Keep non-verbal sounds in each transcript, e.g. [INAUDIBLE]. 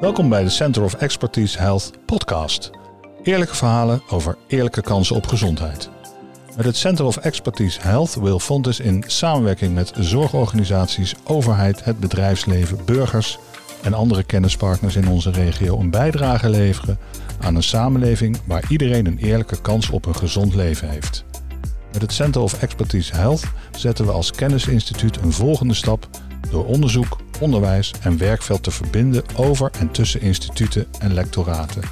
Welkom bij de Center of Expertise Health podcast. Eerlijke verhalen over eerlijke kansen op gezondheid. Met het Center of Expertise Health wil Fontes in samenwerking met zorgorganisaties, overheid, het bedrijfsleven, burgers en andere kennispartners in onze regio een bijdrage leveren aan een samenleving waar iedereen een eerlijke kans op een gezond leven heeft. Met het Center of Expertise Health zetten we als kennisinstituut een volgende stap door onderzoek, onderwijs en werkveld te verbinden over en tussen instituten en lectoraten.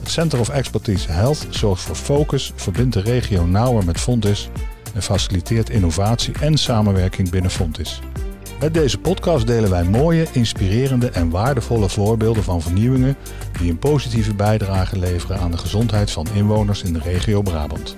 Het Center of Expertise Health zorgt voor focus, verbindt de regio nauwer met Fontis en faciliteert innovatie en samenwerking binnen Fontis. Met deze podcast delen wij mooie, inspirerende en waardevolle voorbeelden van vernieuwingen die een positieve bijdrage leveren aan de gezondheid van inwoners in de regio Brabant.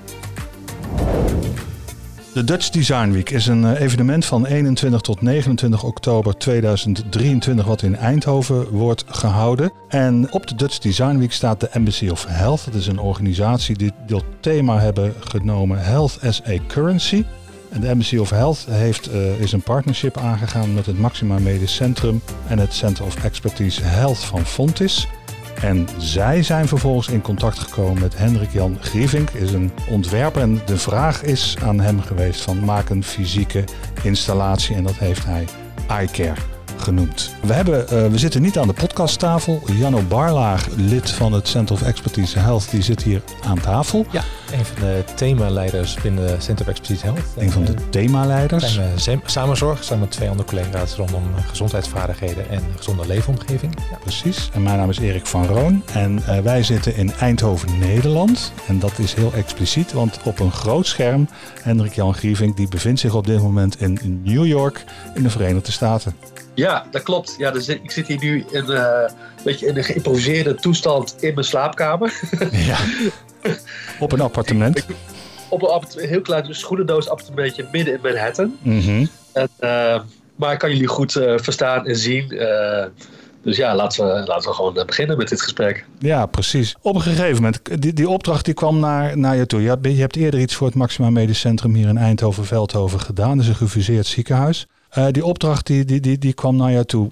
De Dutch Design Week is een eh, evenement van 21 tot 29 oktober 2023 wat in Eindhoven wordt gehouden. En op de Dutch Design Week staat de Embassy of Health. Dat is een organisatie die dat thema hebben genomen Health as a Currency. En de Embassy of Health heeft, uh, is een partnership aangegaan met het Maxima Medisch Centrum en het Center of Expertise Health van Fontis. En zij zijn vervolgens in contact gekomen met Hendrik Jan Grievink, is een ontwerper. En de vraag is aan hem geweest van maak een fysieke installatie. En dat heeft hij iCare genoemd. We, hebben, uh, we zitten niet aan de podcasttafel. Janno Barlaag, lid van het Center of Expertise Health, die zit hier aan tafel. Ja, een van de themaleiders binnen het Center of Expertise Health. Een van de themaleiders. Zijn samenzorg, samen met twee andere collega's rondom gezondheidsvaardigheden en gezonde leefomgeving. Ja. Precies. En mijn naam is Erik van Roon. En uh, wij zitten in Eindhoven, Nederland. En dat is heel expliciet, want op een groot scherm, Hendrik Jan Grieving, die bevindt zich op dit moment in New York in de Verenigde Staten. Ja, dat klopt. Ja, dus ik zit hier nu in, uh, een beetje in een geïmproviseerde toestand in mijn slaapkamer. Ja, [LAUGHS] op een appartement. op een heel klein schoenendoos appartementje midden in Manhattan. Mm -hmm. en, uh, maar ik kan jullie goed uh, verstaan en zien. dus ja, laten we, laten we gewoon beginnen met dit gesprek. Ja, precies. Op een gegeven moment, die, die opdracht die kwam naar, naar je toe. Je hebt, je hebt eerder iets voor het Maxima Medisch Centrum hier in Eindhoven-Veldhoven gedaan. Dat is een gefuseerd ziekenhuis. Uh, die opdracht die, die, die, die kwam naar jou toe.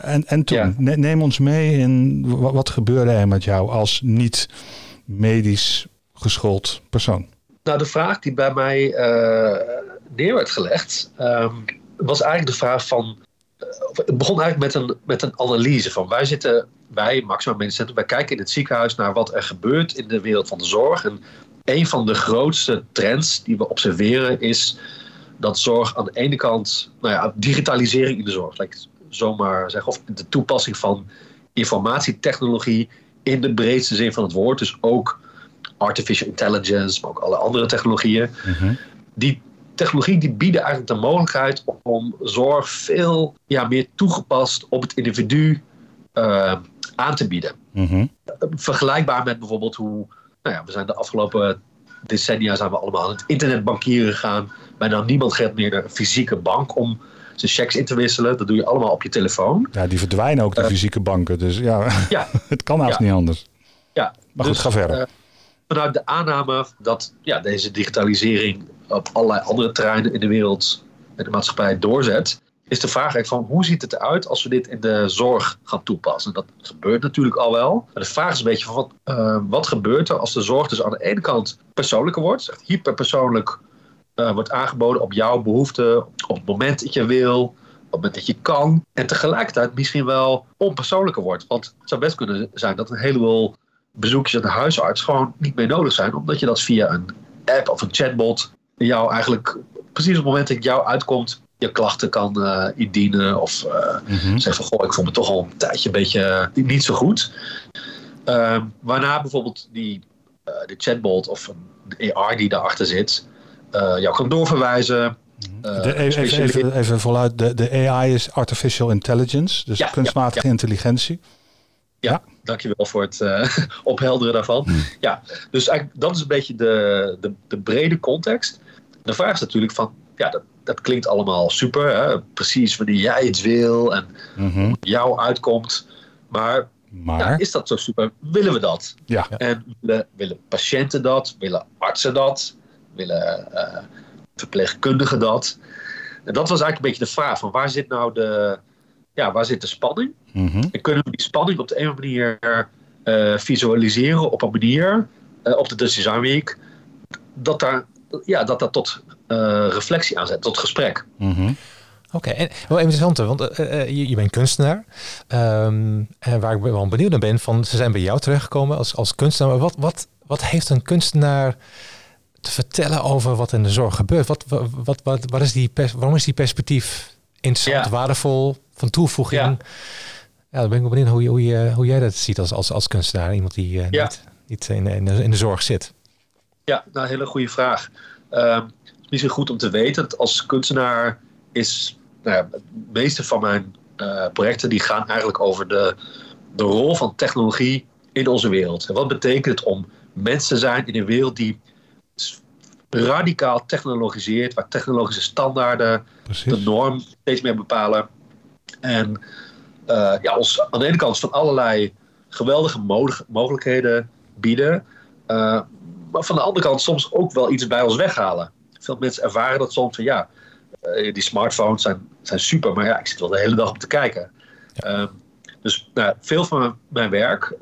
En, en toen, ja. neem ons mee in wat, wat gebeurde er met jou als niet medisch geschoold persoon? Nou, de vraag die bij mij uh, neer werd gelegd, um, was eigenlijk de vraag van. Uh, het begon eigenlijk met een, met een analyse van wij zitten, wij, Maxima Medisch wij kijken in het ziekenhuis naar wat er gebeurt in de wereld van de zorg. En een van de grootste trends die we observeren is dat zorg aan de ene kant, nou ja, digitalisering in de zorg, zomaar zeggen, of de toepassing van informatietechnologie in de breedste zin van het woord, dus ook artificial intelligence, maar ook alle andere technologieën. Mm -hmm. Die technologie die bieden eigenlijk de mogelijkheid om zorg veel ja, meer toegepast op het individu uh, aan te bieden. Mm -hmm. Vergelijkbaar met bijvoorbeeld hoe, nou ja, we zijn de afgelopen decennia zijn we allemaal aan het internetbankieren gegaan. Bijna niemand gaat meer naar een fysieke bank om zijn checks in te wisselen. Dat doe je allemaal op je telefoon. Ja, die verdwijnen ook, de uh, fysieke banken. Dus ja, ja [LAUGHS] het kan haast ja. niet anders. Ja, maar goed, dus, ga verder. Uh, vanuit de aanname dat ja, deze digitalisering op allerlei andere terreinen in de wereld en de maatschappij doorzet, is de vraag eigenlijk van hoe ziet het eruit als we dit in de zorg gaan toepassen? Dat gebeurt natuurlijk al wel. Maar de vraag is een beetje van wat, uh, wat gebeurt er als de zorg dus aan de ene kant persoonlijker wordt, hyperpersoonlijk uh, wordt aangeboden op jouw behoeften, op het moment dat je wil, op het moment dat je kan. En tegelijkertijd misschien wel onpersoonlijker wordt. Want het zou best kunnen zijn dat een heleboel bezoekjes aan de huisarts gewoon niet meer nodig zijn, omdat je dat via een app of een chatbot jou eigenlijk precies op het moment dat het jou uitkomt je klachten kan uh, indienen. Of uh, Mhm. mm-hmm. zeg van, goh, ik voel me toch al een tijdje een beetje uh, niet zo goed. Uh, waarna bijvoorbeeld die, de chatbot of een AR die daarachter zit, jou kan doorverwijzen. De, even, even, even voluit, de, de AI is Artificial Intelligence, dus Ja, kunstmatige ja, ja. intelligentie. Ja, Ja. Dankjewel voor het uh, [LAUGHS] ophelderen daarvan. Ja, dus eigenlijk, dat is een beetje de, de, de brede context. De vraag is natuurlijk van, ja, dat, dat klinkt allemaal super. Hè? Precies wanneer jij iets wil en Mhm. jou uitkomt. Maar Maar, ja, is dat zo super? Willen we dat? ja, En willen, willen patiënten dat? Willen artsen dat? Willen eh, verpleegkundigen dat? En dat was eigenlijk een beetje de vraag van waar zit nou de, ja, waar zit de spanning? Mhm. En kunnen we die spanning op de een of andere manier eh, visualiseren op een manier eh, op de Dutch Design Week dat daar, ja, dat, dat tot eh, reflectie aanzet, tot gesprek. Mhm. Oké, en wel interessant, want je, je bent kunstenaar. Ehm, en waar ik wel benieuwd naar ben, van ze zijn bij jou terechtgekomen als, als kunstenaar. Maar wat, wat, wat heeft een kunstenaar te vertellen over wat in de zorg gebeurt? Wat, wat, wat, wat, wat is die pers- waarom is die perspectief interessant, Ja. waardevol, van toevoeging? Ja. Ja, dan ben ik wel benieuwd hoe, je, hoe, je, hoe jij dat ziet als, als, als kunstenaar. Iemand die Ja. niet, niet in, in, de, in de zorg zit. Ja, nou, hele goede vraag. Ehm, het is misschien goed om te weten dat als kunstenaar is nou ja, het meeste van mijn eh, projecten die gaan eigenlijk over de, de rol van technologie in onze wereld. En wat betekent het om mens te zijn in een wereld die radicaal technologiseert, waar technologische standaarden de norm steeds meer bepalen. En eh, ja, ons aan de ene kant van allerlei geweldige mogelijkheden bieden. eh, maar van de andere kant soms ook wel iets bij ons weghalen. Veel mensen ervaren dat soms van ja, eh, die smartphones zijn, zijn super, maar ja, ik zit wel de hele dag op te kijken. Ehm, dus nou, veel van mijn, mijn werk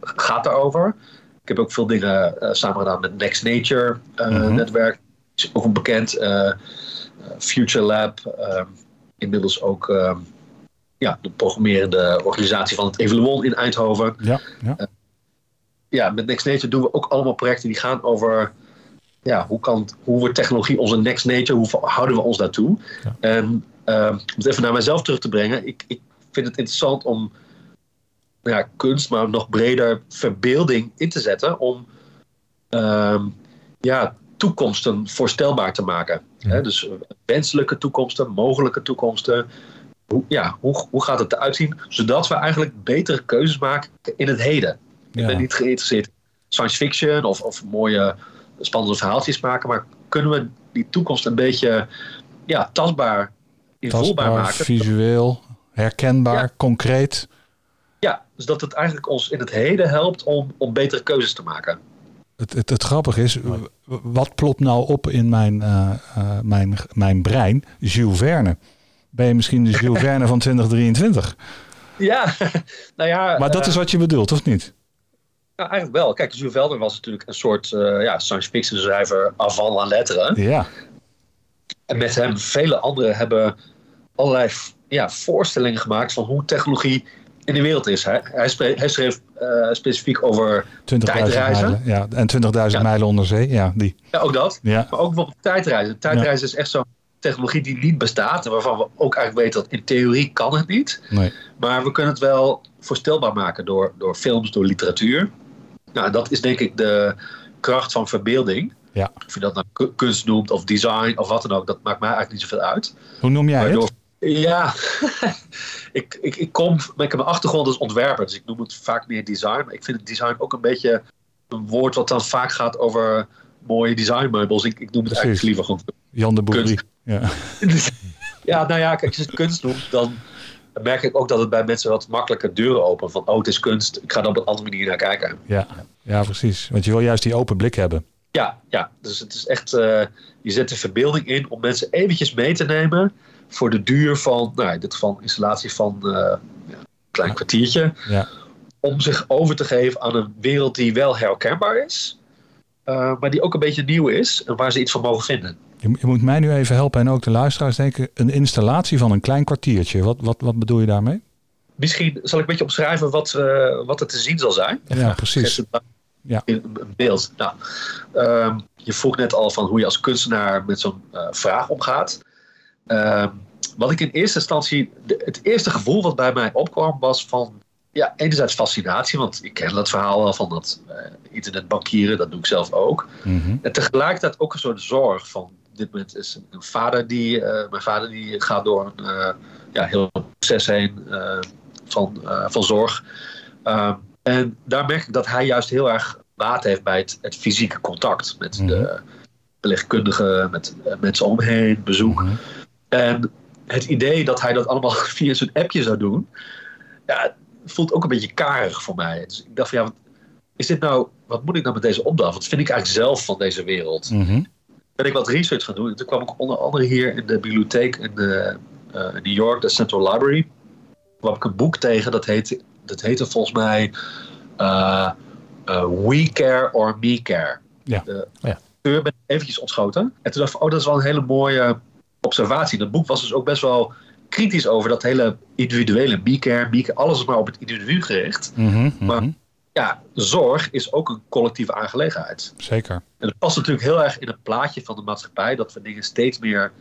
gaat daarover. Ik heb ook veel dingen eh, samen gedaan met Next Nature Mhm. netwerk. Is ook een bekend Future Lab. Inmiddels ook ehm, ja, de programmerende organisatie van het Evaluon in Eindhoven. Ja, ja. Ja, met Next Nature doen we ook allemaal projecten die gaan over ja, hoe, kan, hoe wordt technologie onze Next Nature, hoe houden we ons daartoe? Ja. En ehm, om het even naar mijzelf terug te brengen, ik, ik vind het interessant om ja, kunst, maar nog breder verbeelding in te zetten om ehm, ja, toekomsten voorstelbaar te maken. Ja. Hè, dus wenselijke toekomsten, mogelijke toekomsten. Hoe, ja, hoe, hoe gaat het eruit zien? Zodat we eigenlijk betere keuzes maken in het heden. Ik ben niet geïnteresseerd in science fiction of, of mooie spannende verhaaltjes maken, maar kunnen we die toekomst een beetje ja, tastbaar, invoelbaar maken? visueel, herkenbaar, Ja. concreet. Ja, dus dat het eigenlijk ons in het heden helpt om, om betere keuzes te maken. Het, het, het grappige is, wat plopt nou op in mijn, eh, eh, mijn, mijn brein? Jules Verne. Ben je misschien de Jules Verne van 2023? Ja, [LAUGHS] nou ja. Maar dat eh, is wat je bedoelt, of niet? nou, eigenlijk wel. Kijk, Jules Verne was natuurlijk een soort ja, science fiction schrijver avant la lettre. Ja, En met hem, vele anderen hebben allerlei ja, voorstellingen gemaakt van hoe technologie in de wereld is. Hij, hij, hij schreef eh, specifiek over 20.000 Tijdreizen? Ja, en 20.000 Ja. mijlen onder zee. Ja, die. ja, ook dat. Ja, Maar ook bijvoorbeeld tijdreizen. Tijdreizen is echt zo'n technologie die niet bestaat. En waarvan we ook eigenlijk weten dat in theorie kan het niet. nee. Maar we kunnen het wel voorstelbaar maken door, door films, door literatuur. Nou, dat is denk ik de kracht van verbeelding. Ja. Of je dat nou ku- kunst noemt of design of wat dan ook. Dat maakt mij eigenlijk niet zoveel uit. Hoe noem jij Waardoor- het? Ja, [LAUGHS] ik, ik, ik kom, ik heb mijn achtergrond als ontwerper, dus ik noem het vaak meer design. Maar ik vind het design ook een beetje een woord wat dan vaak gaat over mooie designmeubels. Ik, ik noem het Precies. eigenlijk liever gewoon Jan de Boerie. kunst. Ja. [LAUGHS] ja, nou ja, kijk, als je het kunst noemt, dan merk ik ook dat het bij mensen wat makkelijker deuren opent. Van, oh, het is kunst, ik ga er op een andere manier naar kijken. Ja. ja, precies. Want je wil juist die open blik hebben. Ja, ja, dus het is echt, eh, je zet de verbeelding in om mensen eventjes mee te nemen voor de duur van, nou, in dit geval een installatie van eh, een klein kwartiertje. Ja. Om zich over te geven aan een wereld die wel herkenbaar is, eh, maar die ook een beetje nieuw is en waar ze iets van mogen vinden. Je, je moet mij nu even helpen en ook de luisteraars denken. Een installatie van een klein kwartiertje. Wat, wat, wat bedoel je daarmee? Misschien zal ik een beetje omschrijven wat, eh, wat er te zien zal zijn. Ja, precies. Ja. in een beeld. Nou, ehm, je vroeg net al van hoe je als kunstenaar met zo'n eh, vraag omgaat. Ehm, wat ik in eerste instantie, de- het eerste gevoel wat bij mij opkwam was van, ja, enerzijds fascinatie, want ik ken dat verhaal wel van dat eh, internetbankieren, dat doe ik zelf ook. Mhm. En tegelijkertijd ook een soort zorg van, dit moment is een, een vader die, eh, mijn vader die gaat door een eh, ja, heel proces heen van, van zorg. Ehm, en daar merk ik dat hij juist heel erg baat heeft bij het, het fysieke contact met Mhm. de verpleegkundigen, met eh, mensen om hem heen, bezoek. En het idee dat hij dat allemaal [LAUGHS] via zo'n appje zou doen, ja, voelt ook een beetje karig voor mij. Dus ik dacht van ja, wat, is dit nou, wat moet ik nou met deze opdracht? Wat vind ik eigenlijk zelf van deze wereld? Mhm. ben ik wat research gaan doen. En toen kwam ik onder andere hier in de bibliotheek in, de, uh, New York, de Central Library. kwam ik een boek tegen, dat heette, dat heette volgens mij uh, We Care or Me Care. Ja. De, ja. ben ik eventjes ontschoten. En toen dacht ik, oh, dat is wel een hele mooie observatie. Dat boek was dus ook best wel kritisch over dat hele individuele me-care, me alles is maar op het individu gericht. Mhm, maar mhm. ja, zorg is ook een collectieve aangelegenheid. Zeker. En dat past natuurlijk heel erg in het plaatje van de maatschappij, dat we dingen steeds meer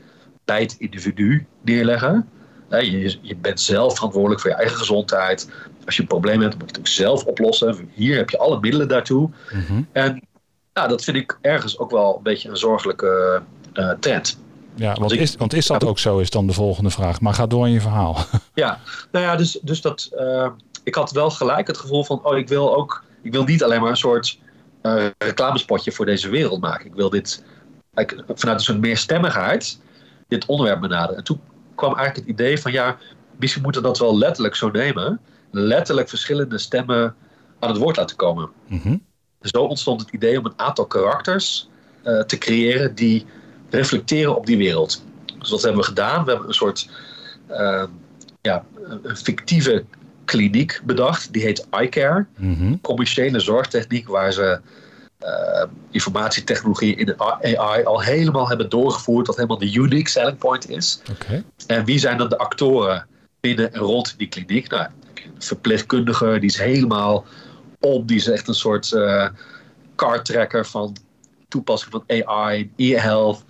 bij het individu neerleggen. Je, je bent zelf verantwoordelijk voor je eigen gezondheid. Als je een probleem hebt, moet je het ook zelf oplossen. Hier heb je alle middelen daartoe. Mhm. En nou, dat vind ik ergens ook wel een beetje een zorgelijke uh, trend. Ja, want is, want is dat ook zo, is dan de volgende vraag. Maar ga door in je verhaal. [LAUGHS] Ja, nou ja, dus, dus dat, uh, ik had wel gelijk het gevoel van, oh, ik wil ook, ik wil niet alleen maar een soort uh, reclamespotje voor deze wereld maken. Ik wil dit vanuit een soort meerstemmigheid dit onderwerp benaderen. En toen kwam eigenlijk het idee van, ja, misschien moeten we dat wel letterlijk zo nemen. Letterlijk verschillende stemmen aan het woord laten komen. Mm Zo ontstond het idee om een aantal karakters uh, te creëren die reflecteren op die wereld. Dus wat hebben we gedaan? We hebben een soort uh, ja, een fictieve kliniek bedacht. Die heet iCare. Mm Commerciële zorgtechniek waar ze uh, informatietechnologie in de AI al helemaal hebben doorgevoerd. Dat helemaal de unique selling point is. Okay. En wie zijn dan de actoren binnen en rond die kliniek? Nou, een verpleegkundige die is helemaal om. Die is echt een soort uh, cardtracker van toepassing van AI, e-health.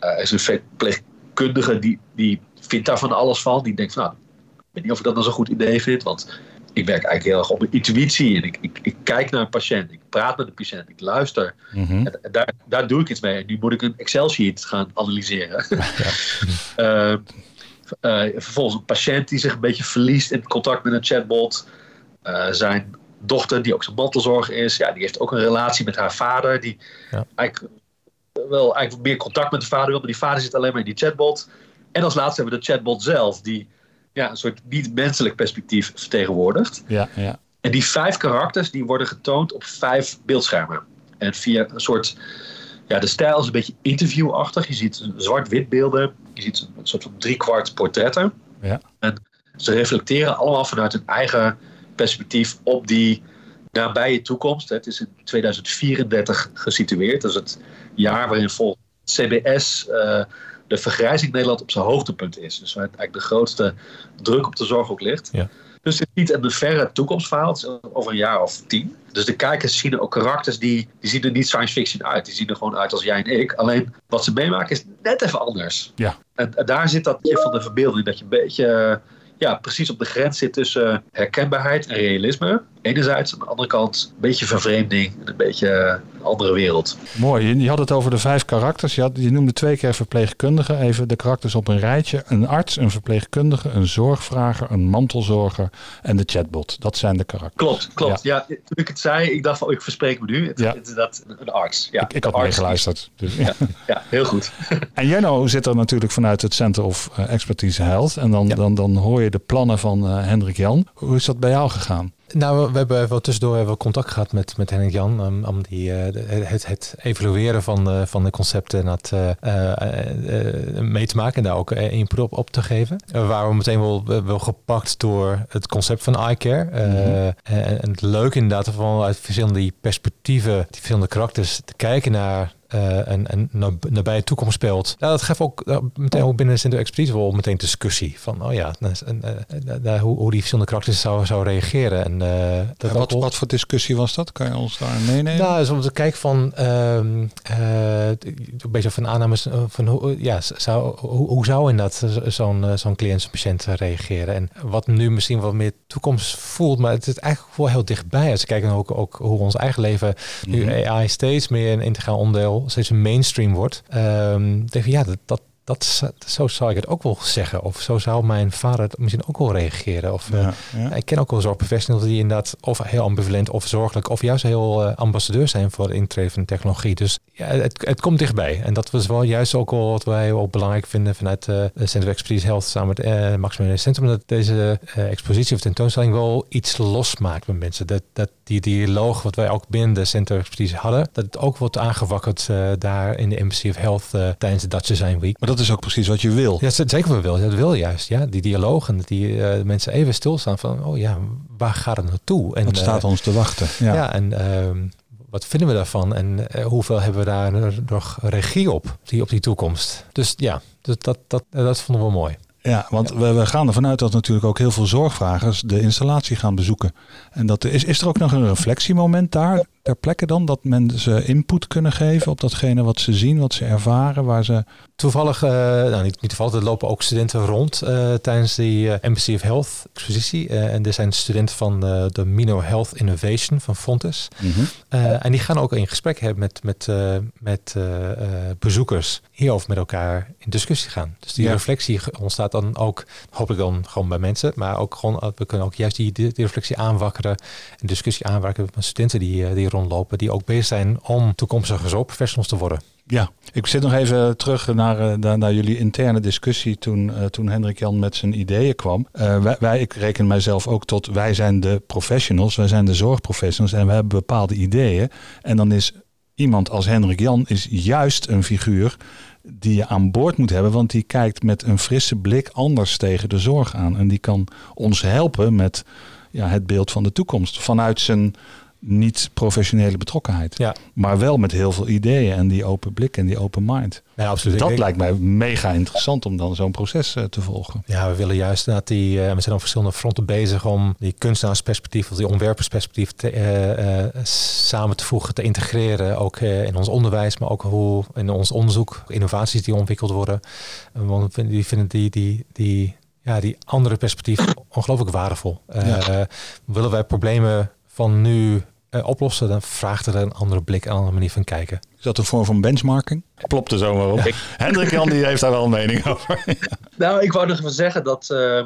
Uh, is een verpleegkundige die, die vindt daar van alles van. Die denkt van nou, ik weet niet of ik dat nou zo'n goed idee vind. Want ik werk eigenlijk heel erg op mijn intuïtie. En ik, ik, ik kijk naar een patiënt. Ik praat met de patiënt. Ik luister. Mm-hmm. En, en daar, daar doe ik iets mee. En nu moet ik een Excel-sheet gaan analyseren. Ja. uh, uh, vervolgens een patiënt die zich een beetje verliest in contact met een chatbot. Uh, zijn dochter, die ook zijn mantelzorger is, ja, die heeft ook een relatie met haar vader. Die ja. eigenlijk wel eigenlijk meer contact met de vader wil, maar die vader zit alleen maar in die chatbot. En als laatste hebben we de chatbot zelf, die ja, een soort niet-menselijk perspectief vertegenwoordigt. Ja, ja. En die vijf karakters die worden getoond op vijf beeldschermen. En via een soort. Ja, de stijl is een beetje interviewachtig. Je ziet zwart-wit beelden. Je ziet een soort van driekwart portretten. Ja. En ze reflecteren allemaal vanuit hun eigen perspectief op die nabije toekomst. Het is in 2034 gesitueerd. Dat is het jaar waarin volgens CBS uh, de vergrijzing Nederland op zijn hoogtepunt is. Dus waar eigenlijk de grootste druk op de zorg ook ligt. Ja. Dus het is niet een verre toekomstverhaal, over een jaar of tien. Dus de kijkers zien ook karakters die, die zien er niet science fiction uit. Die zien er gewoon uit als jij en ik. Alleen wat ze meemaken is net even anders. Ja. En, en daar zit dat van de verbeelding, dat je een beetje ja, precies op de grens zit tussen herkenbaarheid en realisme. Enerzijds, aan de andere kant een beetje vervreemding en een beetje een andere wereld. Mooi, je, had het over de vijf karakters. Je, had, je noemde twee keer verpleegkundige. Even de karakters op een rijtje. Een arts, een verpleegkundige, een zorgvrager, een mantelzorger en de chatbot. Dat zijn de karakters. Klopt, klopt. Ja, ja toen ik het zei, ik dacht van, oh, ik verspreek me nu. Het, ja. het dat een arts. Ja, ik, ik had meegeluisterd. Dus. Ja, ja, heel goed. [LAUGHS] en Jenno zit er natuurlijk vanuit het Center of Expertise Health. En dan, dan, dan hoor je de plannen van eh, Hendrik Jan. Hoe is dat bij jou gegaan? Nou, we hebben wel tussendoor hebben we contact gehad met, met Henrik Jan om, om die, eh, het, het evalueren van, de- van de concepten en dat eh, eh, mee te maken en daar ook input op, op te geven. Waar we meteen wel, wel gepakt door het concept van iCare. Mhm. en, en het leuke inderdaad van uit verschillende perspectieven, die verschillende karakters te kijken naar een, een nab- nabije toekomst speelt. Nou, dat geeft ook eh, meteen ook binnen de Center Expertise wel meteen discussie van, oh ja, en, eh, hoe, hoe die verschillende karakters zou, zou reageren. En, dat En wat, wat voor discussie was dat? Kan je ons daar meenemen? nou, dus om te kijken van ehm, eh, een beetje van aannames van hoe, ja, zou, hoe, hoe zou inderdaad zo'n zo'n cliënt, zo'n patiënt reageren? En wat nu misschien wat meer toekomst voelt, maar het is eigenlijk wel heel dichtbij. Als we kijken ook, ook hoe ons eigen leven nu Mhm. AI steeds meer een integraal onderdeel, steeds een mainstream wordt. Ehm denk ik, ja, dat, dat, dat, zo zou ik het ook wel zeggen. Of zo zou mijn vader het misschien ook wel reageren. Of, ja, ja. Ik ken ook wel zorgprofessionals die inderdaad of heel ambivalent of zorgelijk of juist heel uh, ambassadeur zijn voor de intrede van technologie. Dus ja, het, het komt dichtbij. En dat was wel juist ook wel wat wij ook belangrijk vinden vanuit uh, Center of Expertise Health samen met uh, Maximum Centrum. Dat deze expositie of tentoonstelling wel iets losmaakt met mensen. Dat, dat die dialoog wat wij ook binnen de Center Expertise hadden, dat het ook wordt aangewakkerd daar in de Embassy of Health tijdens de Dutch Design Week. Maar dat is ook precies wat je wil. Ja, zeker wat wil. Dat wil juist. Ja, die dialoog en die uh, mensen even stilstaan van, oh ja, waar gaat het naartoe? En wat staat ons te wachten? Ja, ja en uh, wat vinden we daarvan? En hoeveel hebben we daar nog regie op, die op die toekomst? Dus ja, dat, dat, dat, dat vonden we mooi. Ja, want ja. We, we, gaan ervan uit dat natuurlijk ook heel veel zorgvragers de installatie gaan bezoeken. En dat is, is er ook nog een reflectiemoment daar ter plekke dan? Dat mensen input kunnen geven op datgene wat ze zien, wat ze ervaren, waar ze... Toevallig, uh, nou niet, niet toevallig, er lopen ook studenten rond uh, tijdens die Embassy of Health expositie. en er zijn studenten van de Mino Health Innovation van Fontes. Mm -hmm. en die gaan ook in gesprek hebben met, met, met bezoekers hierover met elkaar in discussie gaan. Dus die ja. reflectie ontstaat dan ook, hopelijk dan gewoon bij mensen, maar ook gewoon, we kunnen ook juist die, die, die reflectie aanwakkeren en discussie aanwakkeren met studenten die, die rondlopen, die ook bezig zijn om toekomstige zorgprofessionals te worden. Ja, ik zit nog even terug naar, naar, naar jullie interne discussie toen, uh, toen Hendrik Jan met zijn ideeën kwam. Uh, wij, wij, ik reken mijzelf ook tot, wij zijn de professionals, wij zijn de zorgprofessionals en we hebben bepaalde ideeën. En dan is iemand als Hendrik Jan is juist een figuur die je aan boord moet hebben, want die kijkt met een frisse blik anders tegen de zorg aan. En die kan ons helpen met ja, het beeld van de toekomst vanuit zijn niet professionele betrokkenheid. Ja. Maar wel met heel veel ideeën en die open blik en die open mind. Ja, absoluut. Dat lijkt mij mega interessant om dan zo'n proces uh, te volgen. Ja, we willen juist dat die, uh, we zijn op verschillende fronten bezig om die kunstenaarsperspectief of die ontwerpersperspectief te, uh, samen te voegen, te integreren. Ook in ons onderwijs, maar ook hoe in ons onderzoek, innovaties die ontwikkeld worden. Want die vinden die, die, die, ja, die andere perspectief ongelooflijk waardevol. Ja. willen wij problemen van nu uh, oplossen, dan vraagt er een andere blik, een andere manier van kijken. Is dat een vorm van benchmarking? Klopt er zomaar op. Ja. Hendrik Jan die heeft daar wel een mening over. [LAUGHS] nou, ik wou nog even zeggen dat uh,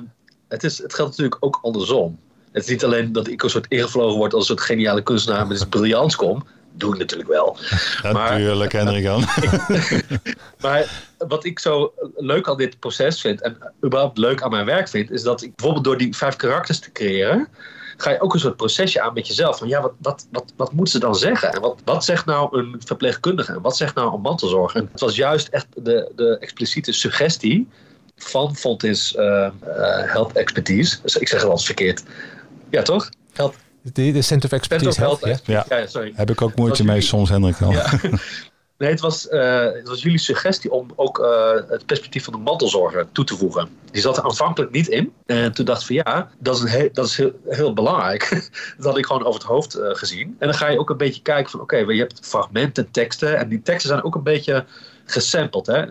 het, is, het geldt natuurlijk ook andersom. Het is niet alleen dat ik een soort ingevlogen word als een soort geniale kunstenaar met iets briljants kom. Doe ik natuurlijk wel. [LAUGHS] Natuurlijk, Hendrik Jan. [LAUGHS] maar wat ik zo leuk aan dit proces vind en überhaupt leuk aan mijn werk vind, is dat ik bijvoorbeeld door die vijf karakters te creëren, ga je ook een soort procesje aan met jezelf. Van ja, wat, wat, wat, wat moet ze dan zeggen? En wat, wat zegt nou een verpleegkundige? En wat zegt nou een mantelzorger? En het was juist echt de, de expliciete suggestie van Fontis uh, uh, Health Expertise. Dus ik zeg het als verkeerd. Ja, toch? Health. De, de Center of Expertise Health, Health ja. Ja. ja. sorry. Heb ik ook moeite mee soms, Hendrik. Ja. [LAUGHS] Nee, het was, uh, het was jullie suggestie om ook uh, het perspectief van de mantelzorger toe te voegen. Die zat er aanvankelijk niet in. En toen dacht ik van ja, dat is, heel, dat is heel, heel belangrijk. [LAUGHS] dat had ik gewoon over het hoofd uh, gezien. En dan ga je ook een beetje kijken van oké, je hebt fragmenten, teksten. En die teksten zijn ook een beetje gesampled. Hè?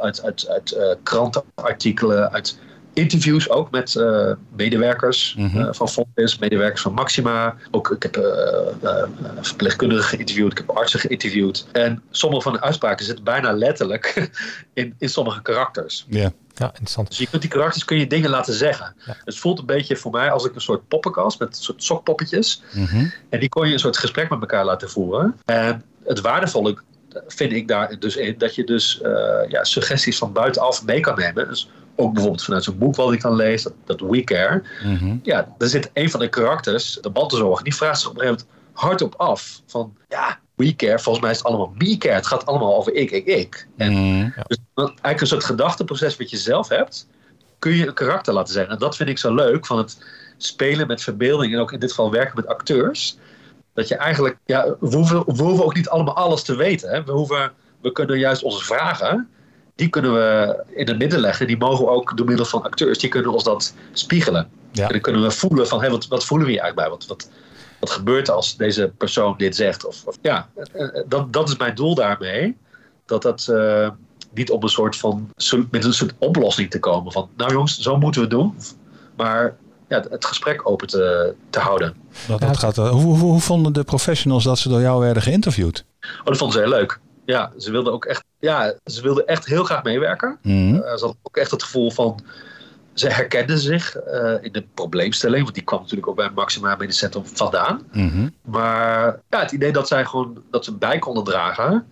uit uit, uit krantenartikelen, uit interviews ook met uh, medewerkers mm -hmm. uh, van Fontis, medewerkers van Maxima. Ook, ik heb uh, verpleegkundigen geïnterviewd, ik heb artsen geïnterviewd. En sommige van de uitspraken zitten bijna letterlijk [LAUGHS] in, in sommige karakters. Yeah. Ja, interessant. Dus je kunt die karakters kun je dingen laten zeggen. Ja. Het voelt een beetje voor mij als ik een soort poppenkast met een soort sokpoppetjes. Mm -hmm. En die kon je een soort gesprek met elkaar laten voeren. En het waardevolle vind ik daar dus in dat je dus ja, suggesties van buitenaf mee kan nemen. Dus ook bijvoorbeeld vanuit zo'n boek wat ik dan lees, dat, dat We Care. Mm -hmm. Ja, daar zit een van de karakters, de mantelzorger, die vraagt zich op een gegeven moment hardop af. Van ja, We Care, volgens mij is het allemaal Me Care. Het gaat allemaal over ik, ik, ik. En mm, ja. Dus eigenlijk een soort gedachteproces wat je zelf hebt, kun je een karakter laten zeggen. En dat vind ik zo leuk van het spelen met verbeelding en ook in dit geval werken met acteurs. Dat je eigenlijk, ja, we hoeven, we hoeven ook niet allemaal alles te weten. Hè? We, hoeven, we kunnen juist onze vragen die kunnen we in het midden leggen. Die mogen we ook door middel van acteurs, die kunnen ons dat spiegelen. Ja. En dan kunnen we voelen van, hey, wat, wat voelen we hier eigenlijk bij? Wat, wat, wat gebeurt als deze persoon dit zegt? Of, of ja, dat, dat is mijn doel daarmee. Dat dat uh, niet om een soort van, met een soort oplossing te komen. Van, nou jongens, zo moeten we het doen. Maar ja, het gesprek open te, te houden. Dat, dat gaat, hoe, hoe, hoe vonden de professionals dat ze door jou werden geïnterviewd? Oh, dat vonden ze heel leuk. Ja, ze wilden ook echt, ja, ze wilden echt heel graag meewerken. Mhm. Uh, ze hadden ook echt het gevoel van, ze herkenden zich uh, in de probleemstelling, want die kwam natuurlijk ook bij Maxima Medisch Centrum vandaan. Mhm. Maar ja, het idee dat zij gewoon dat ze bij konden dragen,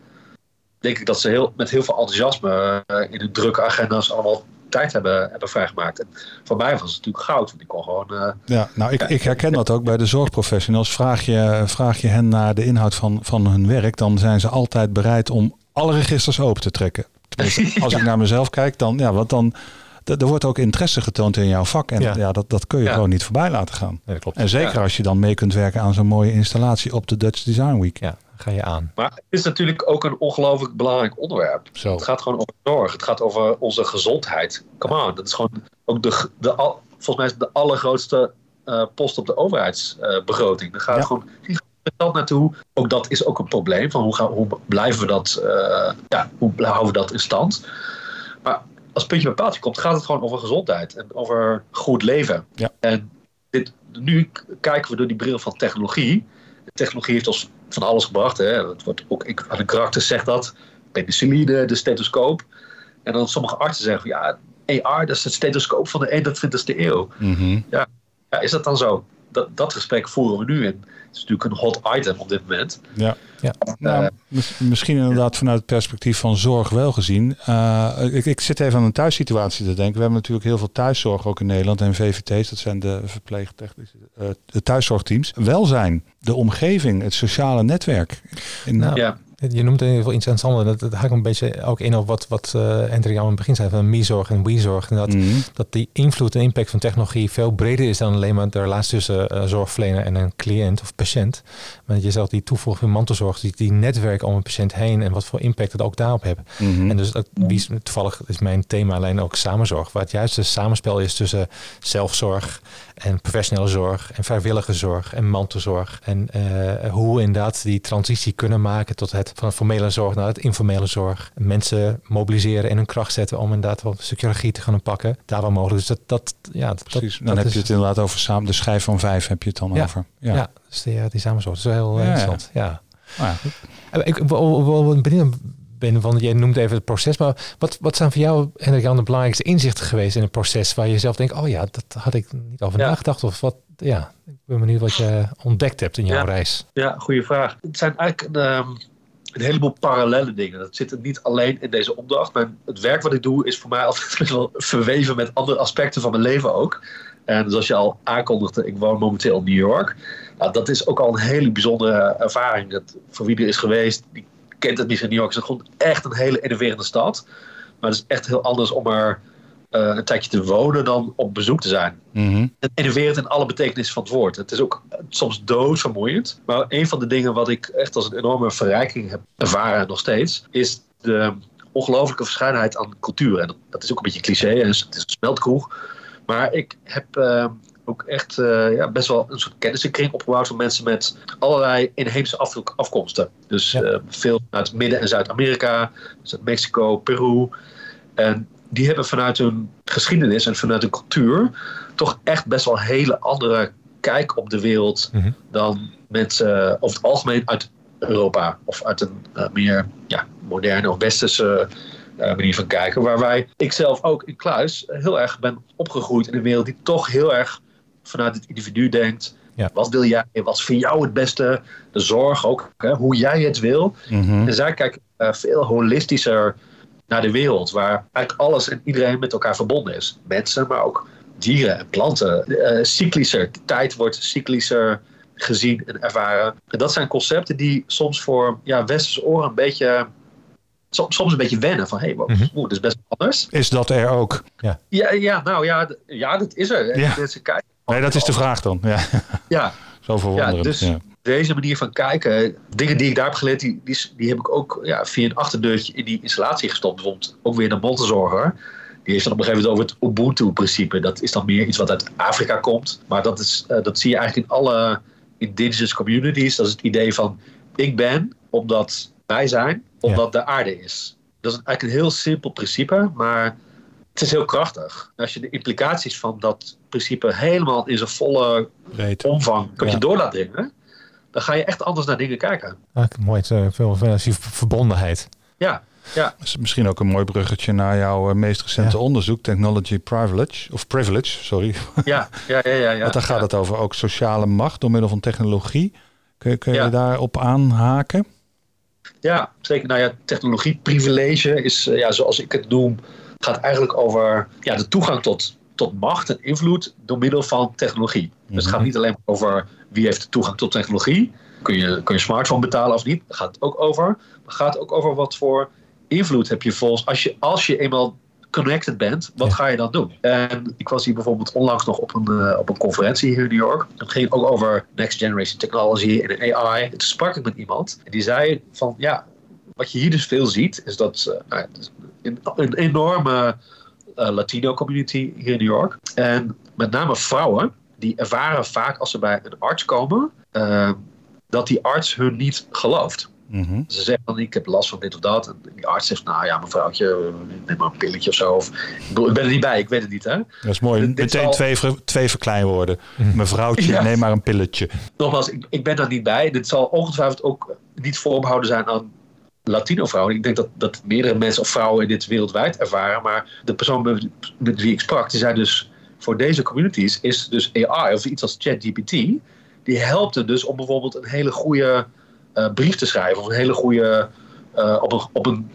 denk ik dat ze heel, met heel veel enthousiasme uh, in hun drukke agenda's allemaal tijd hebben, hebben vrijgemaakt. En voor mij was het natuurlijk goud, want ik kon gewoon... Uh, ja, nou, ik, ik herken dat ook bij de zorgprofessionals. Vraag je, vraag je hen naar de inhoud van, van hun werk, dan zijn ze altijd bereid om alle registers open te trekken. Tenminste, [LAUGHS] als ik naar mezelf kijk, dan, ja, want dan, er wordt ook interesse getoond in jouw vak. En ja, ja dat, dat kun je Ja. gewoon niet voorbij laten gaan. Nee, dat klopt. En zeker Ja. als je dan mee kunt werken aan zo'n mooie installatie op de Dutch Design Week. Ja, ga je aan. Maar het is natuurlijk ook een ongelooflijk belangrijk onderwerp. Zo. Het gaat gewoon over zorg. Het gaat over onze gezondheid. Come on. Dat is gewoon ook de, de, al- volgens mij is de allergrootste eh, post op de overheidsbegroting. Daar gaat Ja. gewoon geld naartoe. Ook dat is ook een probleem. Van hoe, gaan, hoe blijven we dat, eh, ja, hoe houden we dat in stand? Maar als het puntje bij paaltje komt, gaat het gewoon over gezondheid en over goed leven. Ja. En dit, nu kijken we door die bril van technologie. De technologie heeft ons van alles gebracht. Hè. Het wordt ook, ik, aan de karakter zegt dat. Penicilline, de stethoscoop. En dan sommige artsen zeggen van ja, AR, dat is het stethoscoop van de 21ste eeuw. Mhm. Ja, is dat dan zo? Dat, dat gesprek voeren we nu in. Het is natuurlijk een hot item op dit moment. Ja. Ja. Nou, Eh, mis- misschien inderdaad vanuit het perspectief van zorg wel gezien. Eh, ik, ik zit even aan een thuissituatie te denken. We hebben natuurlijk heel veel thuiszorg ook in Nederland. En VVT's, dat zijn de verpleegtechnische eh, de thuiszorgteams. Welzijn, de omgeving, het sociale netwerk. In, Nou, Ja, Je noemt in ieder geval iets interessants. Dat, dat haakt een beetje ook in op wat, wat uh, Hendrik al in het begin zei van me-zorg en. En dat, Mhm. dat die invloed en impact van technologie veel breder is dan alleen maar de relatie tussen uh, zorgverlener en een cliënt of patiënt. Maar dat je zelf die toevoeging van mantelzorg, die, die netwerk om een patiënt heen en wat voor impact het ook daarop heeft. Mhm. En dus dat, toevallig is mijn thema alleen ook samenzorg. Waar het juist een samenspel is tussen zelfzorg en professionele zorg en vrijwillige zorg en mantelzorg. En uh, hoe inderdaad die transitie kunnen maken tot het van het formele zorg naar het informele zorg. Mensen mobiliseren en hun kracht zetten om inderdaad wel een stukje regie te gaan pakken. Daar waar mogelijk. Dus dat, dat ja, dat, Precies. Dan dat heb is, je het inderdaad over samen. De schijf van vijf heb je het dan Ja. over. Ja, ja dus die, die samenzorg. Dat is wel heel Ja, ja. interessant. Ja. Ja, goed. Ik wel benieuwd ben, want jij noemt even het proces, maar wat, wat zijn voor jou, Hendrik Jan, de belangrijkste inzichten geweest in het proces waar je zelf denkt, oh ja, dat had ik niet over Ja. nagedacht of wat, ja, ik ben benieuwd wat je ontdekt hebt in jouw Ja. reis. ja goede vraag. Het zijn eigenlijk ehm, een heleboel parallele dingen. Dat zit niet alleen in deze opdracht. Maar het werk wat ik doe is voor mij altijd [LAUGHS] wel verweven met andere aspecten van mijn leven ook. En zoals je al aankondigde, ik woon momenteel in New York. Nou, dat is ook al een hele bijzondere ervaring. Dat, voor wie er is geweest, die kent het misschien. New York is gewoon echt een hele innoverende stad. Maar het is echt heel anders om er een tijdje te wonen dan op bezoek te zijn. Mhm. Het innoverend in alle betekenissen van het woord. Het is ook soms doodvermoeiend. Maar een van de dingen wat ik echt als een enorme verrijking heb ervaren en nog steeds, is de ongelooflijke verscheidenheid aan cultuur. En dat, is ook een beetje cliché, en het is een smeltkroeg. Maar ik heb eh, ook echt eh, ja, best wel een soort kennissenkring opgebouwd van mensen met allerlei inheemse af- afkomsten. Dus Ja. eh, veel uit Midden- en Zuid-Amerika, dus uit Mexico, Peru. En die hebben vanuit hun geschiedenis en vanuit hun cultuur toch echt best wel een hele andere kijk op de wereld Mhm. dan mensen eh, over het algemeen uit Europa of uit een eh, meer ja, moderne of westerse eh, manier van kijken. Waarbij ik zelf ook in Kluis heel erg ben opgegroeid in een wereld die toch heel erg vanuit het individu denkt. Ja. Wat wil jij? Wat is voor jou het beste? De zorg ook, hè, hoe jij het wil. Mhm. En zij kijken veel holistischer naar de wereld, waar eigenlijk alles en iedereen met elkaar verbonden is. Mensen, maar ook dieren en planten. Eh, cyclischer, de tijd wordt cyclischer gezien en ervaren. En dat zijn concepten die soms voor ja, westerse oren een beetje, soms, soms een beetje wennen. Van hé, hey, wow, Mhm. dat is best anders. Is dat er ook? Ja, ja nou ja, ja, dat is er. Ja. mensen kijken- Nee, dat is de vraag dan. Ja, Ja, [LAUGHS] zo verwonderend. dus- ja. Deze manier van kijken, dingen die ik daar heb geleerd, die, die, die heb ik ook ja, via een achterdeurtje in die installatie gestopt. Bijvoorbeeld ook weer de Monterzorger. Die heeft dan op een gegeven moment over het Ubuntu-principe. Dat is dan meer iets wat uit Afrika komt. Maar dat, is, eh, dat zie je eigenlijk in alle indigenous communities. Dat is het idee van ik ben omdat wij zijn, omdat de aarde is. Dat is eigenlijk een heel simpel principe, maar het is heel krachtig. Als je de implicaties van dat principe helemaal in zijn volle omvang Ja. je door laat dringen, dan ga je echt anders naar dingen kijken. Ah, mooi, veel, veel verbondenheid. Ja, ja. Is misschien ook een mooi bruggetje naar jouw meest recente onderzoek, Technology Privilege, of Privilege, sorry. Ja, ja, ja. ja, ja [LAUGHS] Want daar gaat ja. het over ook sociale macht door middel van technologie. Kun, kun je ja. daarop aanhaken? Ja, zeker. Nou ja, technologieprivilege is, ja, zoals ik het noem, gaat eigenlijk over ja, de toegang tot, tot macht en invloed door middel van technologie. Mm -hmm. Dus het gaat niet alleen over wie heeft de toegang tot technologie. Kun je, kun je smartphone betalen of niet? Daar gaat het ook over. Maar het gaat ook over wat voor invloed heb je volgens als je, als je eenmaal connected bent, wat ga je dan doen? En ik was hier bijvoorbeeld onlangs nog op een, uh, op een conferentie hier in New York. Dat ging ook over next generation technology en AI. En toen sprak ik met iemand en die zei van ja, wat je hier dus veel ziet, is dat uh, nou, een, een enorme uh, Latino community hier in New York. En met name vrouwen, die ervaren vaak als ze bij een arts komen, dat die arts hun niet gelooft. Mm -hmm. Ze zeggen dan, ik heb last van dit of dat. En die arts zegt, nou ja, mevrouwtje, neem maar een pilletje of zo. Of, ik, bedoel, ik ben er niet bij, ik weet het niet. Hè? Dat is mooi. Dit Meteen al... twee, twee verkleinwoorden. Mevrouwtje, ja. neem maar een pilletje. Nogmaals, ik, ik ben daar niet bij. Dit zal ongetwijfeld ook niet voorbehouden zijn aan Latino vrouwen. Ik denk dat, dat meerdere mensen of vrouwen dit wereldwijd ervaren. Maar de persoon met, met wie ik sprak, die zei dus... voor deze communities is dus AI of iets als ChatGPT... die helpt er dus om bijvoorbeeld een hele goede... Uh, brief te schrijven of een hele goede, uh, op een, op een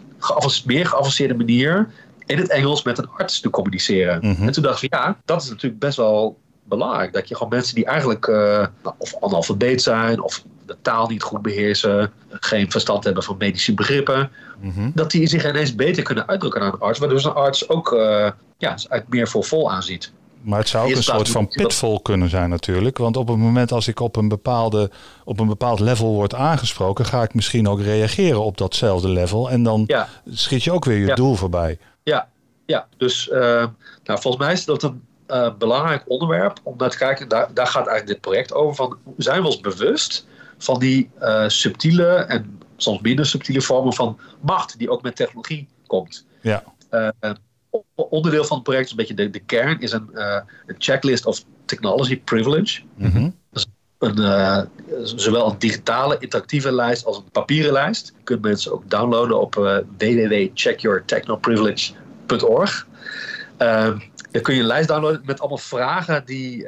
meer geavanceerde manier in het Engels met een arts te communiceren. Mhm. Mm -hmm. En toen dacht ik, ja, dat is natuurlijk best wel belangrijk. Dat je gewoon mensen die eigenlijk uh, of analfabeet zijn of de taal niet goed beheersen, geen verstand hebben van medische begrippen, mm -hmm. dat die zich ineens beter kunnen uitdrukken aan een arts, waardoor een arts ook ja, uit meer voor vol aanziet. Maar het zou ook een soort van pitfall kunnen zijn natuurlijk. Want op het moment als ik op een, bepaalde, op een bepaald level word aangesproken... ga ik misschien ook reageren op datzelfde level. En dan ja. schiet je ook weer je ja. doel voorbij. Ja, ja. dus uh, nou, volgens mij is dat een uh, belangrijk onderwerp om naar te kijken. Daar, daar gaat eigenlijk dit project over. Van, zijn we ons bewust van die uh, subtiele en soms minder subtiele vormen van macht... die ook met technologie komt? Ja onderdeel van het project, een beetje de, de kern, is een, uh, een checklist of technology privilege. Mm -hmm. dus een, uh, zowel een digitale interactieve lijst als een papieren lijst. Je kunt mensen ook downloaden op uh, www.checkyourtechnoprivilege.org. dan kun je een lijst downloaden met allemaal vragen die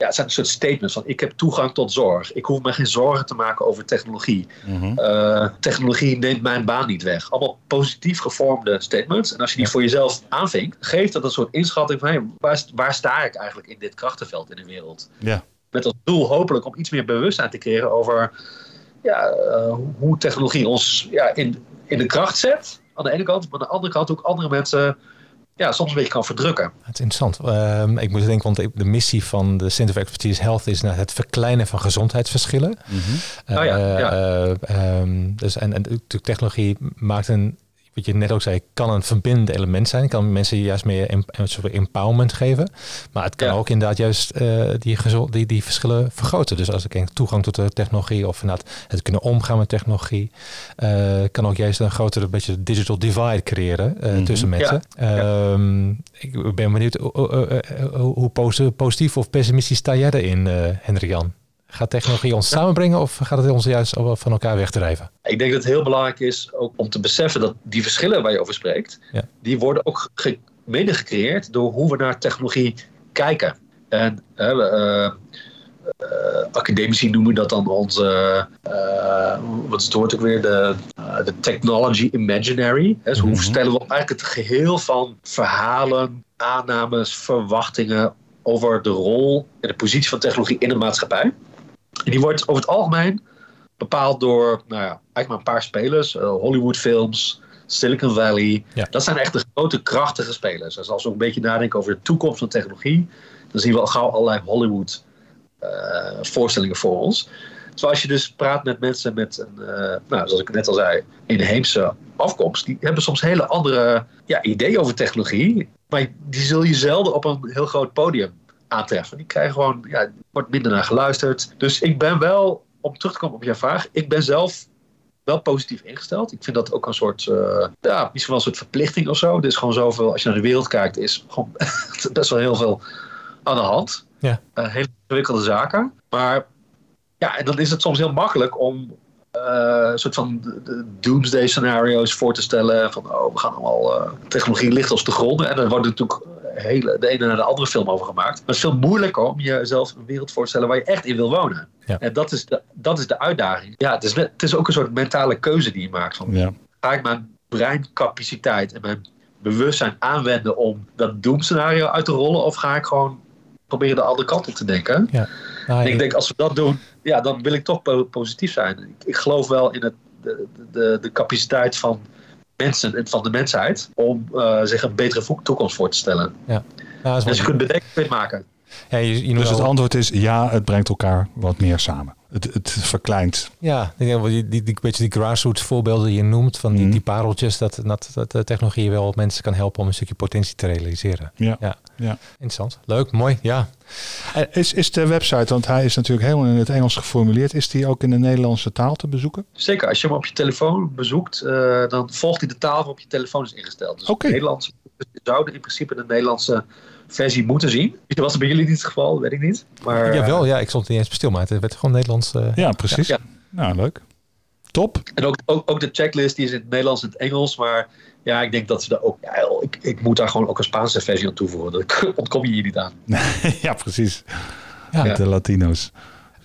ja, het zijn een soort statements van ik heb toegang tot zorg. Ik hoef me geen zorgen te maken over technologie. Mm -hmm. uh, technologie neemt mijn baan niet weg. Allemaal positief gevormde statements. En als je die Ja. voor jezelf aanvinkt, geeft dat een soort inschatting van hey, waar, waar sta ik eigenlijk in dit krachtenveld in de wereld? Ja. Met als doel hopelijk om iets meer bewustzijn te creëren over ja, uh, hoe technologie ons ja, in, in de kracht zet. Aan de ene kant, maar aan de andere kant ook andere mensen ja, soms een beetje kan verdrukken. Het is interessant. Uh, ik moet denken, want de missie van de Center of Expertise Health is naar het verkleinen van gezondheidsverschillen. Mm -hmm. oh ja, ja. Uh, um, dus en, en technologie maakt een, wat je net ook zei, kan een verbindend element zijn. Het kan mensen juist meer een soort empowerment geven. Maar het kan Ja. ook inderdaad juist uh, die, die, die verschillen vergroten. Dus als ik denk toegang tot de technologie of inderdaad het kunnen omgaan met technologie, uh, kan ook juist een grotere beetje digital divide creëren uh, Mhm. tussen mensen. Um, ik ben benieuwd hoe positief of pessimistisch sta jij erin, uh, Hendrik-Jan? Gaat technologie ons samenbrengen of gaat het ons juist van elkaar wegdrijven? Ik denk dat het heel belangrijk is ook om te beseffen dat die verschillen waar je over spreekt, Ja. die worden ook ge- mede gecreëerd door hoe we naar technologie kijken. En uh, uh, academici noemen dat dan onze, uh, wat is het woord ook weer, de, de technology imaginary. Hè? Dus hoe Mhm. stellen we eigenlijk het geheel van verhalen, aannames, verwachtingen over de rol en de positie van technologie in de maatschappij. En die wordt over het algemeen bepaald door nou ja, eigenlijk maar een paar spelers. Uh, Hollywoodfilms, Silicon Valley. Ja. Dat zijn echt de grote krachtige spelers. Dus als we een beetje nadenken over de toekomst van technologie, dan zien we al gauw allerlei Hollywood uh, voorstellingen voor ons. Zoals je dus praat met mensen met een, uh, nou, zoals ik net al zei, inheemse afkomst, die hebben soms hele andere ja, ideeën over technologie. Maar die zul je zelden op een heel groot podium aantreffen. Die krijgen gewoon, ja, wordt minder naar geluisterd. Dus ik ben wel, om terug te komen op jouw vraag, ik ben zelf wel positief ingesteld. Ik vind dat ook een soort, uh, ja, misschien wel een soort verplichting of zo. Er is gewoon zoveel, als je naar de wereld kijkt, is gewoon [LAUGHS] best wel heel veel aan de hand. Ja. Uh, hele ingewikkelde zaken. Maar ja, en dan is het soms heel makkelijk om uh, een soort van de, de doomsday scenario's voor te stellen. Van oh, we gaan allemaal uh, technologie ligt als de grond. En dan wordt natuurlijk hele, de ene naar de andere film over gemaakt. Maar het is veel moeilijker om jezelf een wereld voor te stellen waar je echt in wil wonen. Ja. En dat is, de, dat is de uitdaging. Ja, het is, het is ook een soort mentale keuze die je maakt. Van, ja. Ga ik mijn breincapaciteit en mijn bewustzijn aanwenden om dat doemscenario uit te rollen? Of ga ik gewoon proberen de andere kant op te denken? Ja. Nou, ik denk als we dat doen, ja, dan wil ik toch positief zijn. Ik, ik geloof wel in het, de, de, de capaciteit van mensen en van de mensheid om uh, zich een betere toekomst voor te stellen. Ja. Nou, dus je kunt bedenken, maken. Ja, je, je dus het antwoord is ja, het brengt elkaar wat meer samen. Het, het verkleint. Ja, die, die, die, die, beetje die grassroots voorbeelden die je noemt, van die, mhm. die pareltjes, dat, dat, dat de technologie wel mensen kan helpen om een stukje potentie te realiseren. Ja. ja. ja. Interessant. Leuk, mooi, ja. Is, is de website, want hij is natuurlijk helemaal in het Engels geformuleerd, is die ook in de Nederlandse taal te bezoeken? Zeker, als je hem op je telefoon bezoekt, uh, dan volgt hij de taal waarop je telefoon is ingesteld. Dus okay. Nederlands zouden in principe de Nederlandse versie moeten zien. Was het bij jullie niet het geval? Weet ik niet. Maar, Jawel, ja, ik stond niet eens stil, maar het werd gewoon Nederlands. Uh, ja, precies. Ja. Nou, leuk. Top. En ook, ook, ook de checklist die is in het Nederlands en het Engels, maar ja, ik denk dat ze daar ook. Ja, ik, ik moet daar gewoon ook een Spaanse versie aan toevoegen. Daar [LAUGHS] ontkom je hier niet aan. [LAUGHS] ja, precies. Ja, de Latino's.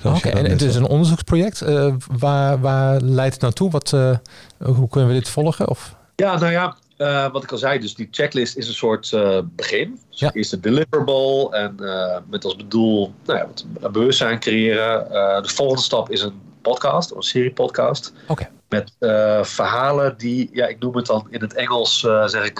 Oké, en het is een onderzoeksproject. Uh, waar, waar leidt het naartoe? Wat, uh, hoe kunnen we dit volgen? Of? Ja, nou ja, uh, wat ik al zei, dus die checklist is een soort uh, begin. Dus ja. Eerst de deliverable en uh, met als bedoel nou ja, wat bewustzijn creëren. de volgende stap is een podcast, een serie podcast. Okay. Met verhalen die, ja, ik noem het dan in het Engels, zeg ik,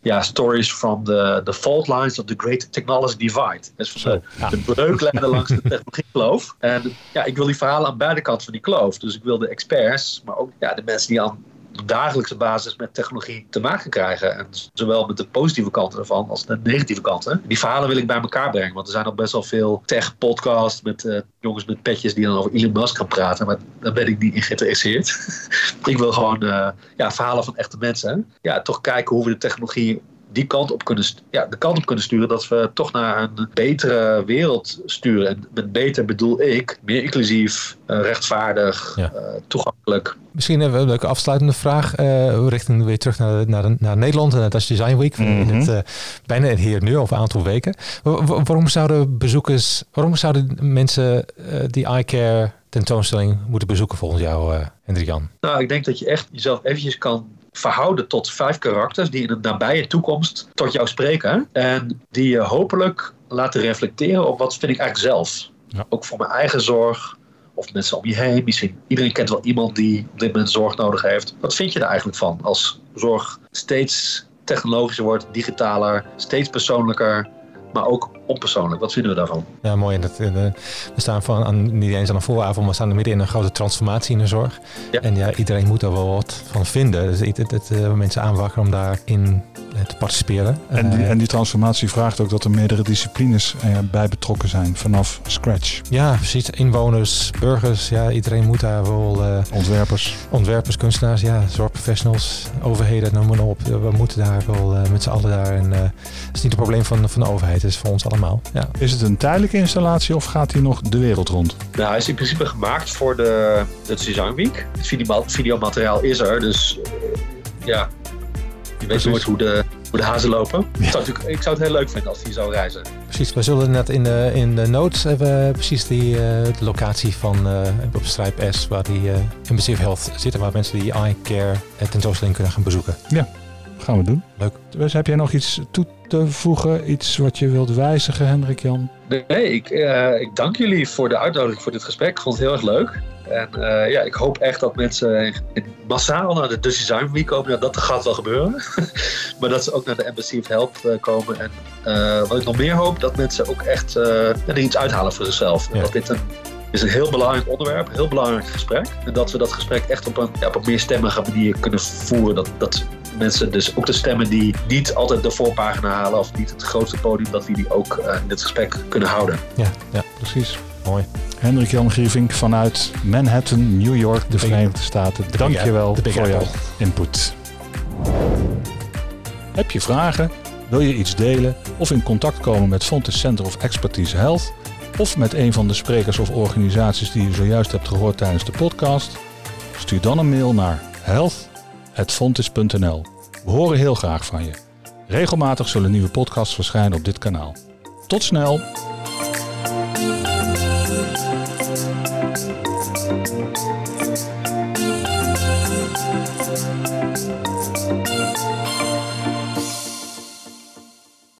ja, stories from the, the fault lines of the great technology divide. Dus de, ja. de breuklijnen langs de technologiekloof. En ja, ik wil die verhalen aan beide kanten van die kloof. Dus ik wil de experts, maar ook ja, de mensen die aan dagelijkse basis met technologie te maken krijgen. En zowel met de positieve kanten ervan als de negatieve kanten. Die verhalen wil ik bij elkaar brengen. Want er zijn ook best wel veel tech-podcasts met uh, jongens met petjes die dan over Elon Musk gaan praten. Maar daar ben ik niet in geïnteresseerd. [LAUGHS] ik wil gewoon uh, ja, verhalen van echte mensen. Ja, toch kijken hoe we de technologie die kant op kunnen, ja, de kant op kunnen sturen dat we toch naar een betere wereld sturen. En met beter bedoel ik meer inclusief, uh, rechtvaardig, ja. uh, toegankelijk. Misschien hebben we een leuke afsluitende vraag. Uh, richting weer terug naar, naar, naar Nederland en het Design Week. Mm -hmm. in het, bijna hier nu, over een aantal weken. waarom zouden bezoekers, waarom zouden mensen die iCare tentoonstelling moeten bezoeken volgens jou, Hendrik Jan? Nou, ik denk dat je echt jezelf eventjes kan verhouden tot vijf karakters die in de nabije toekomst tot jou spreken. En die je hopelijk laten reflecteren op wat vind ik eigenlijk zelf. Ja. Ook voor mijn eigen zorg of mensen om je heen. Misschien iedereen kent wel iemand die op dit moment zorg nodig heeft. Wat vind je er eigenlijk van als zorg steeds technologischer wordt, digitaler, steeds persoonlijker? maar ook onpersoonlijk. Wat vinden we daarvan? Ja, mooi. Dat, eh, we staan van, aan, niet eens aan een vooravond, maar we staan midden in een grote transformatie in de zorg. Ja. En ja, iedereen moet er wel wat van vinden. Dus het, het, het uh, mensen aanwakkeren om daarin te participeren. En die, en die transformatie vraagt ook dat er meerdere disciplines bij betrokken zijn, vanaf scratch. Ja, precies. Inwoners, burgers, ja, iedereen moet daar wel... ontwerpers. Ontwerpers, kunstenaars, ja, zorgprofessionals, overheden, noem maar op. We moeten daar wel met z'n allen daar. En het is niet het probleem van, van de overheid het is voor ons allemaal. Ja. Is het een tijdelijke installatie of gaat hij nog de wereld rond? Nou, hij is in principe gemaakt voor de, het Design Week. Het videomateriaal is er, dus uh, ja, je weet nooit hoe de, hoe de hazen lopen. Ik, zou ik zou het heel leuk vinden als hij zou reizen. Precies, we zullen net in de, in de notes hebben precies die, uh, de locatie van uh, op Stripe S, waar die uh, Health zitten, waar mensen die eye care tentoonstelling kunnen gaan bezoeken. Ja, gaan we doen. Leuk. Dus heb jij nog iets toe te voegen? Iets wat je wilt wijzigen, Hendrik Jan? Nee, ik, uh, ik dank jullie voor de uitnodiging voor dit gesprek. Ik vond het heel erg leuk. En uh, ja, ik hoop echt dat mensen massaal naar de Dutch Design Week komen. Ja, dat gaat wel gebeuren. [LAUGHS] maar dat ze ook naar de Embassy of Help uh, komen. En wat ik nog meer hoop, dat mensen ook echt er iets uithalen voor zichzelf. Ja. Dat dit een is een heel belangrijk onderwerp, een heel belangrijk gesprek. En dat we dat gesprek echt op een, ja, op een meer stemmige manier kunnen voeren. Dat, dat mensen dus ook de stemmen die niet altijd de voorpagina halen of niet het grootste podium, dat we die ook in dit gesprek kunnen houden. Ja, ja precies. Mooi. Hendrik Jan Grievink vanuit Manhattan, New York, de Verenigde Staten. Dank je wel voor jouw input. Heb je vragen? Wil je iets delen of in contact komen met Fontes Center of Expertise Health? of met een van de sprekers of organisaties die je zojuist hebt gehoord tijdens de podcast? Stuur dan een mail naar health.fontis.nl. We horen heel graag van je. Regelmatig zullen nieuwe podcasts verschijnen op dit kanaal. Tot snel!